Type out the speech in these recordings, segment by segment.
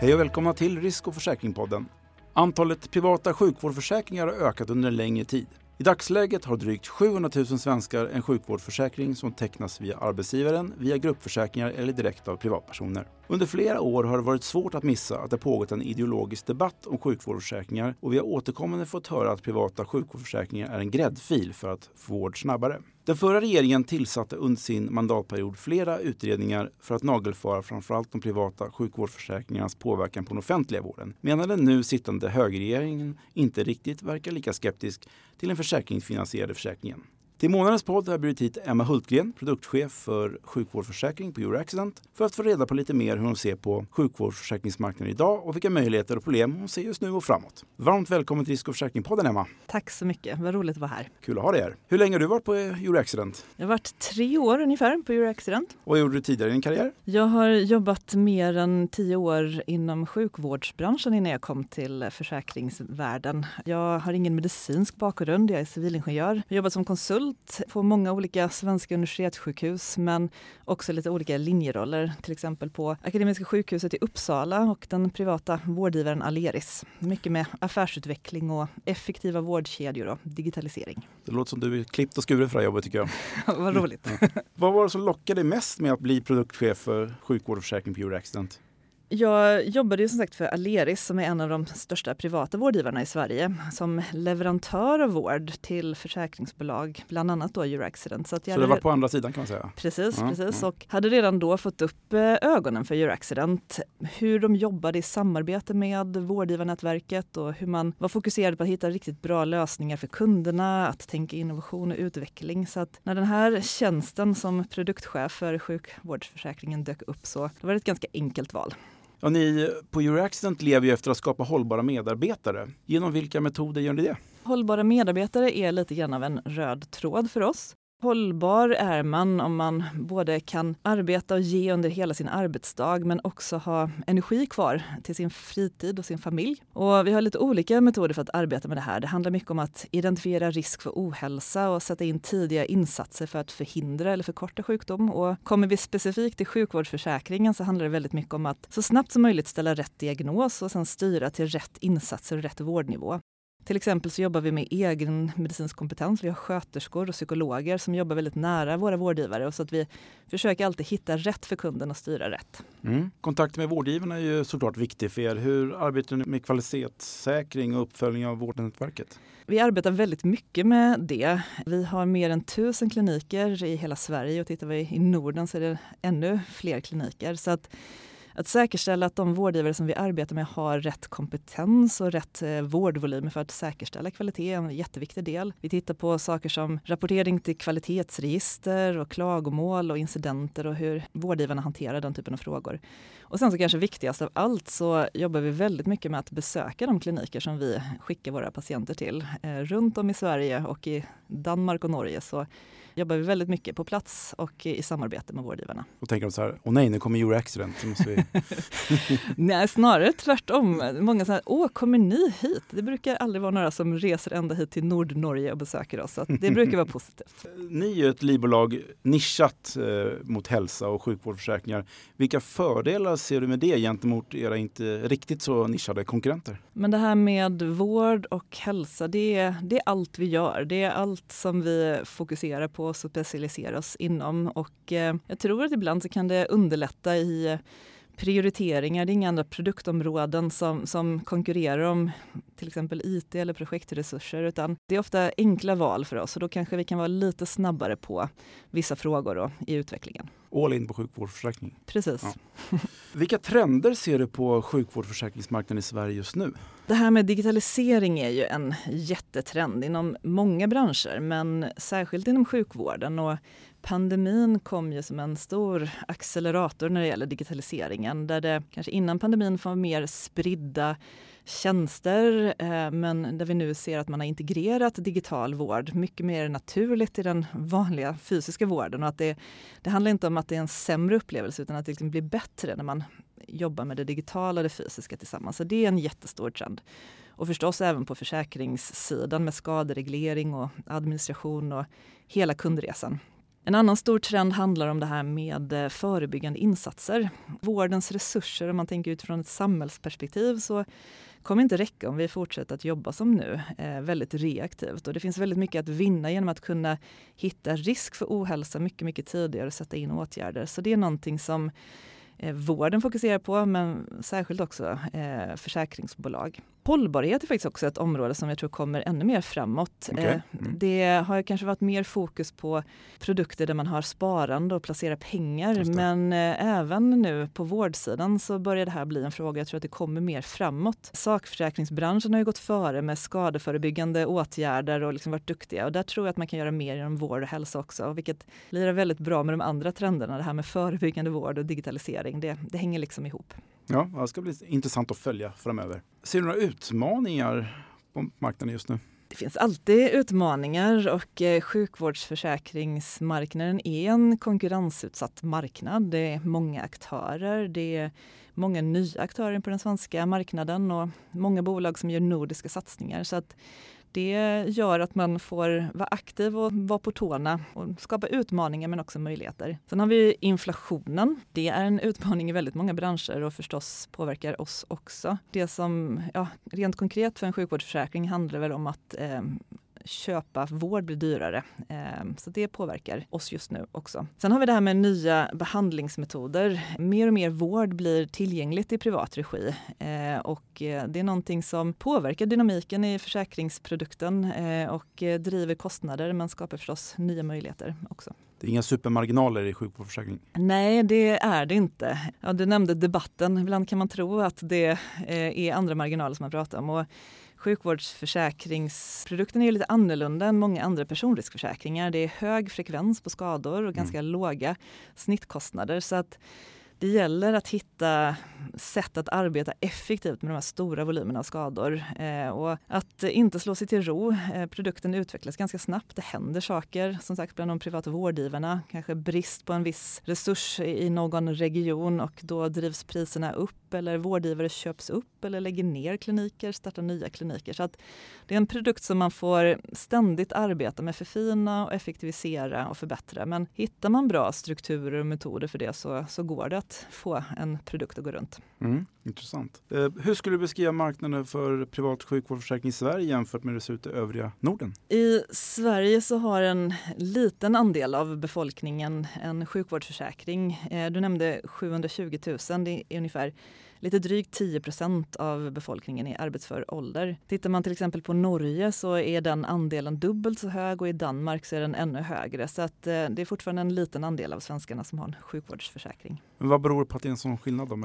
Hej och välkomna till Risk och försäkringpodden. Antalet privata sjukvårdsförsäkringar har ökat under en längre tid. I dagsläget har drygt 700 000 svenskar en sjukvårdsförsäkring som tecknas via arbetsgivaren, via gruppförsäkringar eller direkt av privatpersoner. Under flera år har det varit svårt att missa att det pågått en ideologisk debatt om sjukvårdsförsäkringar och vi har återkommande fått höra att privata sjukvårdsförsäkringar är en gräddfil för att få vård snabbare. Den förra regeringen tillsatte under sin mandatperiod flera utredningar för att nagelfara framförallt de privata sjukvårdsförsäkringarnas påverkan på den offentliga vården. Medan den nu sittande högerregeringen inte riktigt verkar lika skeptisk till den försäkringsfinansierade försäkringen. Till månadens podd har jag bjudit hit Emma Hultgren, produktchef för sjukvårdsförsäkring på Euroaccident, för att få reda på lite mer hur hon ser på sjukvårdsförsäkringsmarknaden idag och vilka möjligheter och problem hon ser just nu och framåt. Varmt välkommen till Risk och försäkringspodden Emma. Tack så mycket, vad roligt att vara här. Kul att ha dig här. Hur länge har du varit på Euroaccident? Jag har varit tre år ungefär på Euroaccident. Och vad gjorde du tidigare i din karriär? Jag har jobbat mer än tio år inom sjukvårdsbranschen innan jag kom till försäkringsvärlden. Jag har ingen medicinsk bakgrund, jag är civilingenjör. Jag har jobbat som konsult på många olika svenska universitetssjukhus men också lite olika linjeroller, till exempel på Akademiska sjukhuset i Uppsala och den privata vårdgivaren Aleris. Mycket med affärsutveckling och effektiva vårdkedjor och digitalisering. Det låter som du är klippt och skuren för det här jobbet tycker jag. Vad roligt. Vad var det som lockade dig mest med att bli produktchef för sjukvård och försäkring på Euroaccident? Jag jobbade ju som sagt för Aleris som är en av de största privata vårdgivarna i Sverige som leverantör av vård till försäkringsbolag, bland annat då Euroaccident. Så, att jag så det var på andra sidan kan man säga? Precis, ja, precis. Och hade redan då fått upp eh, ögonen för Euroaccident. Hur de jobbade i samarbete med vårdgivarnätverket och hur man var fokuserad på att hitta riktigt bra lösningar för kunderna, att tänka innovation och utveckling. Så att när den här tjänsten som produktchef för sjukvårdsförsäkringen dök upp så var det ett ganska enkelt val. Ja, ni på Euroaccident lever ju efter att skapa hållbara medarbetare. Genom vilka metoder gör ni det? Hållbara medarbetare är lite grann av en röd tråd för oss. Hållbar är man om man både kan arbeta och ge under hela sin arbetsdag men också ha energi kvar till sin fritid och sin familj. Och vi har lite olika metoder för att arbeta med det här. Det handlar mycket om att identifiera risk för ohälsa och sätta in tidiga insatser för att förhindra eller förkorta sjukdom. Och kommer vi specifikt till sjukvårdsförsäkringen så handlar det väldigt mycket om att så snabbt som möjligt ställa rätt diagnos och sen styra till rätt insatser och rätt vårdnivå. Till exempel så jobbar vi med egen medicinsk kompetens. Vi har sköterskor och psykologer som jobbar väldigt nära våra vårdgivare och så att vi försöker alltid hitta rätt för kunden och styra rätt. Mm. Kontakt med vårdgivarna är ju såklart viktig för er. Hur arbetar ni med kvalitetssäkring och uppföljning av vårdnätverket? Vi arbetar väldigt mycket med det. Vi har mer än tusen kliniker i hela Sverige och tittar vi i Norden så är det ännu fler kliniker. Så att att säkerställa att de vårdgivare som vi arbetar med har rätt kompetens och rätt eh, vårdvolymer för att säkerställa kvalitet är en jätteviktig del. Vi tittar på saker som rapportering till kvalitetsregister och klagomål och incidenter och hur vårdgivarna hanterar den typen av frågor. Och sen så kanske viktigast av allt så jobbar vi väldigt mycket med att besöka de kliniker som vi skickar våra patienter till. Eh, runt om i Sverige och i Danmark och Norge så jobbar vi väldigt mycket på plats och i samarbete med vårdgivarna. Och tänker de så här, åh nej, nu kommer Euroaccident. Vi... nej, snarare tvärtom. Många säger, åh, kommer ni hit? Det brukar aldrig vara några som reser ända hit till Nordnorge och besöker oss. Så det brukar vara positivt. Ni är ett livbolag nischat eh, mot hälsa och sjukvårdsförsäkringar. Vilka fördelar ser du med det gentemot era inte riktigt så nischade konkurrenter? Men det här med vård och hälsa, det är, det är allt vi gör. Det är allt som vi fokuserar på och specialisera oss inom. Och eh, jag tror att ibland så kan det underlätta i prioriteringar. Det är inga andra produktområden som, som konkurrerar om till exempel IT eller projektresurser utan det är ofta enkla val för oss och då kanske vi kan vara lite snabbare på vissa frågor då, i utvecklingen. All in på sjukvårdsförsäkring? Precis. Ja. Vilka trender ser du på sjukvårdsförsäkringsmarknaden i Sverige just nu? Det här med digitalisering är ju en jättetrend inom många branscher men särskilt inom sjukvården. Och pandemin kom ju som en stor accelerator när det gäller digitaliseringen där det kanske innan pandemin var mer spridda tjänster eh, men där vi nu ser att man har integrerat digital vård mycket mer naturligt i den vanliga fysiska vården. Och att det, det handlar inte om att det är en sämre upplevelse utan att det liksom blir bättre när man jobbar med det digitala och det fysiska tillsammans. Så det är en jättestor trend. Och förstås även på försäkringssidan med skadereglering och administration och hela kundresan. En annan stor trend handlar om det här med eh, förebyggande insatser. Vårdens resurser, om man tänker utifrån ett samhällsperspektiv, så kommer inte räcka om vi fortsätter att jobba som nu, eh, väldigt reaktivt. Och det finns väldigt mycket att vinna genom att kunna hitta risk för ohälsa mycket, mycket tidigare och sätta in åtgärder. Så det är någonting som eh, vården fokuserar på, men särskilt också eh, försäkringsbolag. Hållbarhet är faktiskt också ett område som jag tror kommer ännu mer framåt. Okay. Eh, Mm. Det har kanske varit mer fokus på produkter där man har sparande och placerar pengar. Men eh, även nu på vårdsidan så börjar det här bli en fråga. Jag tror att det kommer mer framåt. Sakförsäkringsbranschen har ju gått före med skadeförebyggande åtgärder och liksom varit duktiga. Och där tror jag att man kan göra mer inom vård och hälsa också. Vilket lirar väldigt bra med de andra trenderna. Det här med förebyggande vård och digitalisering. Det, det hänger liksom ihop. Ja, det ska bli intressant att följa framöver. Ser du några utmaningar på marknaden just nu? Det finns alltid utmaningar och eh, sjukvårdsförsäkringsmarknaden är en konkurrensutsatt marknad. Det är många aktörer, det är många nya aktörer på den svenska marknaden och många bolag som gör nordiska satsningar. Så att det gör att man får vara aktiv och vara på tårna och skapa utmaningar men också möjligheter. Sen har vi inflationen. Det är en utmaning i väldigt många branscher och förstås påverkar oss också. Det som ja, rent konkret för en sjukvårdsförsäkring handlar väl om att eh, köpa vård blir dyrare. Ehm, så det påverkar oss just nu också. Sen har vi det här med nya behandlingsmetoder. Mer och mer vård blir tillgängligt i privat regi ehm, och eh, det är någonting som påverkar dynamiken i försäkringsprodukten eh, och eh, driver kostnader men skapar förstås nya möjligheter också. Det är inga supermarginaler i sjukvårdsförsäkringen. Nej, det är det inte. Ja, du nämnde debatten. Ibland kan man tro att det eh, är andra marginaler som man pratar om. Och sjukvårdsförsäkringsprodukten är lite annorlunda än många andra personriskförsäkringar. Det är hög frekvens på skador och ganska låga snittkostnader. Så att det gäller att hitta sätt att arbeta effektivt med de här stora volymerna av skador eh, och att inte slå sig till ro. Eh, produkten utvecklas ganska snabbt. Det händer saker som sagt bland de privata vårdgivarna. Kanske brist på en viss resurs i någon region och då drivs priserna upp eller vårdgivare köps upp eller lägger ner kliniker, startar nya kliniker. Så att det är en produkt som man får ständigt arbeta med, förfina och effektivisera och förbättra. Men hittar man bra strukturer och metoder för det så, så går det att få en produkt att gå runt. Mm, intressant. Eh, hur skulle du beskriva marknaden för privat sjukvårdsförsäkring i Sverige jämfört med hur det ser ut i övriga Norden? I Sverige så har en liten andel av befolkningen en sjukvårdsförsäkring. Eh, Du nämnde 720 000, det är ungefär lite drygt 10 procent av befolkningen i arbetsför ålder. Tittar man till exempel på Norge så är den andelen dubbelt så hög och i Danmark så är den ännu högre. Så att eh, det är fortfarande en liten andel av svenskarna som har en sjukvårdsförsäkring. Men vad beror det på att det är en sån skillnad då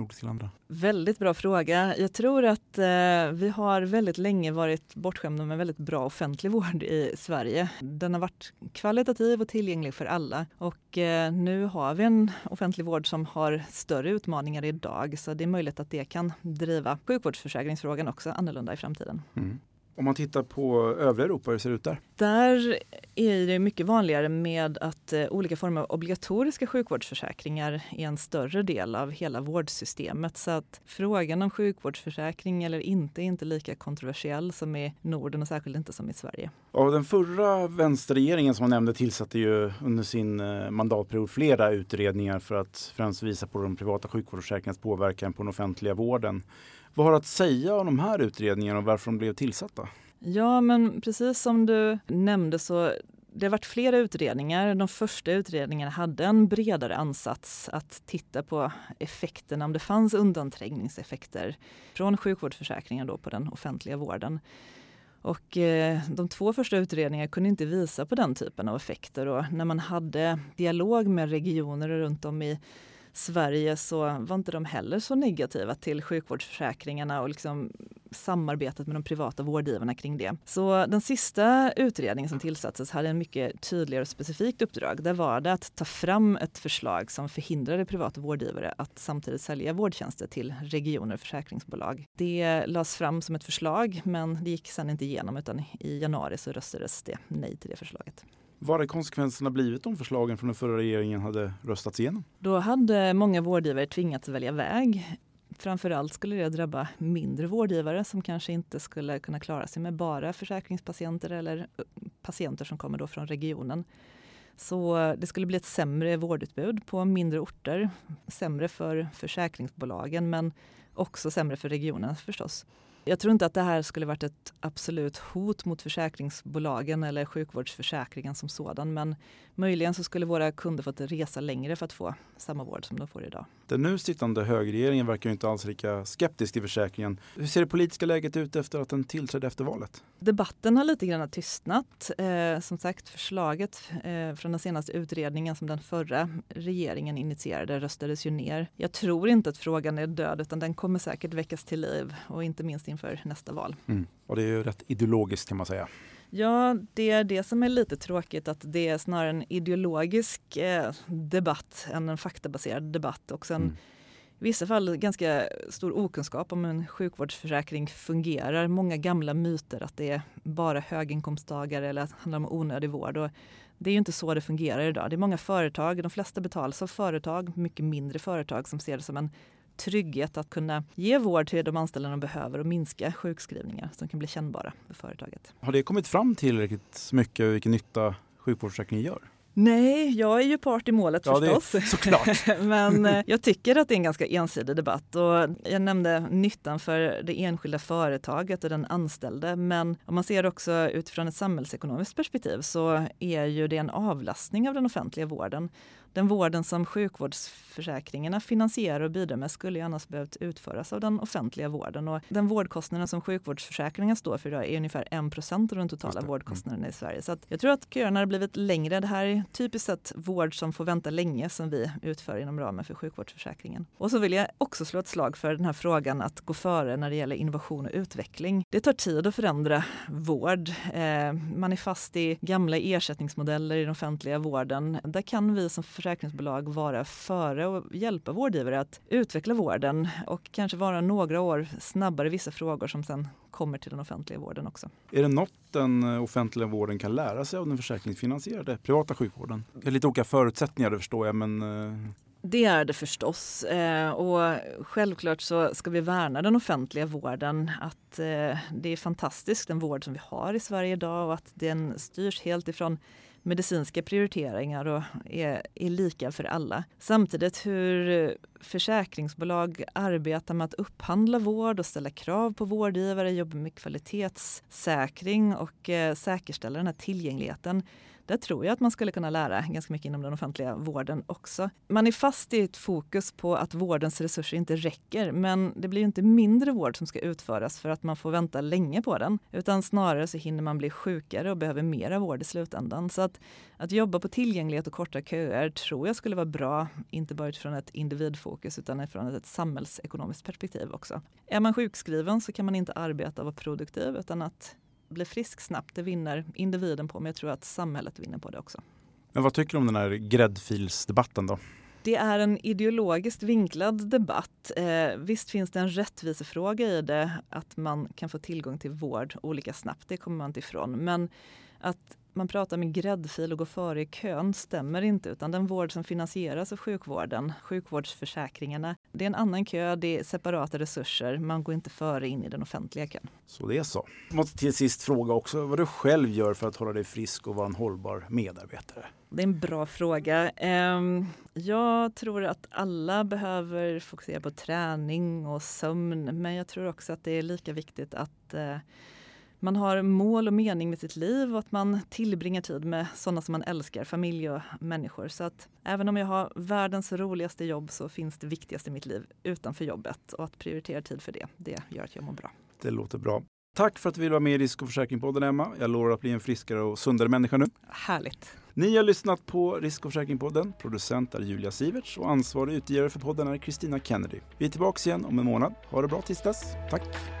mellan nordiska länder? Väldigt bra fråga. Jag tror att eh, vi har väldigt länge varit bortskämda med väldigt bra offentlig vård i Sverige. Den har varit kvalitativ och tillgänglig för alla och eh, nu har vi en offentlig vård som har större utmaningar idag så det är möjligt att det kan driva sjukvårdsförsäkringsfrågan också annorlunda i framtiden. Mm. Om man tittar på övriga Europa, hur ser det ut där? Där är det mycket vanligare med att eh, olika former av obligatoriska sjukvårdsförsäkringar är en större del av hela vårdsystemet. Så att frågan om sjukvårdsförsäkring eller inte är inte lika kontroversiell som i Norden och särskilt inte som i Sverige. Ja, den förra vänsterregeringen som man nämnde tillsatte ju under sin eh, mandatperiod flera utredningar för att främst visa på de privata sjukvårdsförsäkringarnas påverkan på den offentliga vården. Vad har du att säga om de här utredningarna och varför de blev tillsatta? Ja, men precis som du nämnde så det har varit flera utredningar. De första utredningarna hade en bredare ansats att titta på effekterna, om det fanns undanträngningseffekter från sjukvårdsförsäkringen då på den offentliga vården. Och eh, de två första utredningarna kunde inte visa på den typen av effekter och när man hade dialog med regioner runt om i Sverige så var inte de heller så negativa till sjukvårdsförsäkringarna och liksom samarbetet med de privata vårdgivarna kring det. Så den sista utredningen som tillsattes hade en mycket tydligare och specifikt uppdrag. Där var det att ta fram ett förslag som förhindrade privata vårdgivare att samtidigt sälja vårdtjänster till regioner och försäkringsbolag. Det lades fram som ett förslag men det gick sedan inte igenom utan i januari så röstades det nej till det förslaget. Vad hade konsekvenserna blivit om förslagen från den förra regeringen hade röstats igenom? Då hade många vårdgivare tvingats välja väg. Framförallt skulle det drabba mindre vårdgivare som kanske inte skulle kunna klara sig med bara försäkringspatienter eller eh, patienter som kommer då från regionen. Så eh, det skulle bli ett sämre vårdutbud på mindre orter. Sämre för försäkringsbolagen men också sämre för regionen förstås. Jag tror inte att det här skulle varit ett absolut hot mot försäkringsbolagen eller sjukvårdsförsäkringen som sådan. Men möjligen så skulle våra kunder fått resa längre för att få samma vård som de får idag. Den nu sittande högerregeringen verkar inte alls lika skeptisk till försäkringen. Hur ser det politiska läget ut efter att den tillträdde efter valet? Debatten har lite grann tystnat. Eh, som sagt, förslaget eh, från den senaste utredningen som den förra regeringen initierade röstades ju ner. Jag tror inte att frågan är död utan den kommer säkert väckas till liv och inte minst inför nästa val. Mm. Och det är ju rätt ideologiskt kan man säga. Ja, det är det som är lite tråkigt att det är snarare en ideologisk eh, debatt än en faktabaserad debatt och sen mm. i vissa fall ganska stor okunskap om hur en sjukvårdsförsäkring fungerar. Många gamla myter att det är bara höginkomsttagare eller att det handlar om onödig vård. Och det är ju inte så det fungerar idag. Det är många företag, de flesta betalas av företag, mycket mindre företag som ser det som en trygghet att kunna ge vård till de anställda de behöver och minska sjukskrivningar som kan bli kännbara för företaget. Har det kommit fram tillräckligt mycket vilken nytta sjukvårdsförsäkringen gör? Nej, jag är ju part i målet ja, förstås. Det, såklart. Men eh, jag tycker att det är en ganska ensidig debatt och jag nämnde nyttan för det enskilda företaget och den anställde. Men om man ser också utifrån ett samhällsekonomiskt perspektiv så är ju det en avlastning av den offentliga vården. Den vården som sjukvårdsförsäkringarna finansierar och bidrar med skulle ju annars behövt utföras av den offentliga vården. Och den vårdkostnaden som sjukvårdsförsäkringen står för idag är ungefär 1 av den totala mm. vårdkostnaden i Sverige. Så jag tror att köerna har blivit längre. Det här är typiskt sett vård som får vänta länge som vi utför inom ramen för sjukvårdsförsäkringen. Och så vill jag också slå ett slag för den här frågan att gå före när det gäller innovation och utveckling. Det tar tid att förändra vård. Eh, man är fast i gamla ersättningsmodeller i den offentliga vården. Där kan vi som försäkringsbolag vara före och hjälpa vårdgivare att utveckla vården och kanske vara några år snabbare i vissa frågor som sen kommer till den offentliga vården också. Är det något den offentliga vården kan lära sig av den försäkringsfinansierade privata sjukvården? Det är lite olika förutsättningar det förstår jag men eh, det är det förstås. Eh, och självklart så ska vi värna den offentliga vården. Att eh, det är fantastiskt den vård som vi har i Sverige idag och att den styrs helt ifrån medicinska prioriteringar och är, är lika för alla. Samtidigt hur försäkringsbolag arbetar med att upphandla vård och ställa krav på vårdgivare, jobba med kvalitetssäkring och eh, säkerställa den här tillgängligheten där tror jag att man skulle kunna lära ganska mycket inom den offentliga vården också. Man är fast i ett fokus på att vårdens resurser inte räcker men det blir inte mindre vård som ska utföras för att man får vänta länge på den. Utan snarare så hinner man bli sjukare och behöver mera vård i slutändan. Så att, att jobba på tillgänglighet och korta köer tror jag skulle vara bra, inte bara utifrån ett individfokus utan utifrån ett samhällsekonomiskt perspektiv också. Är man sjukskriven så kan man inte arbeta och vara produktiv utan att bli frisk snabbt, det vinner individen på, men jag tror att samhället vinner på det också. Men vad tycker du om den här gräddfilsdebatten då? Det är en ideologiskt vinklad debatt. Eh, visst finns det en rättvisefråga i det, att man kan få tillgång till vård olika snabbt, det kommer man inte ifrån. Men att man pratar med gräddfil och går före i kön stämmer inte utan den vård som finansieras av sjukvården, sjukvårdsförsäkringarna, det är en annan kö, det är separata resurser, man går inte före in i den offentliga kön. Så det är så. Jag måste till sist fråga också vad du själv gör för att hålla dig frisk och vara en hållbar medarbetare? Det är en bra fråga. Ehm, jag tror att alla behöver fokusera på träning och sömn men jag tror också att det är lika viktigt att eh, man har mål och mening med sitt liv och att man tillbringar tid med sådana som man älskar, familj och människor. Så att även om jag har världens roligaste jobb så finns det viktigaste i mitt liv utanför jobbet och att prioritera tid för det, det gör att jag mår bra. Det låter bra. Tack för att du vill vara med i Risk och försäkringspodden Emma. Jag lovar att bli en friskare och sundare människa nu. Härligt. Ni har lyssnat på Risk och försäkringspodden. Producent är Julia Siverts och ansvarig utgivare för podden är Kristina Kennedy. Vi är tillbaka igen om en månad. Ha det bra tills dess. Tack!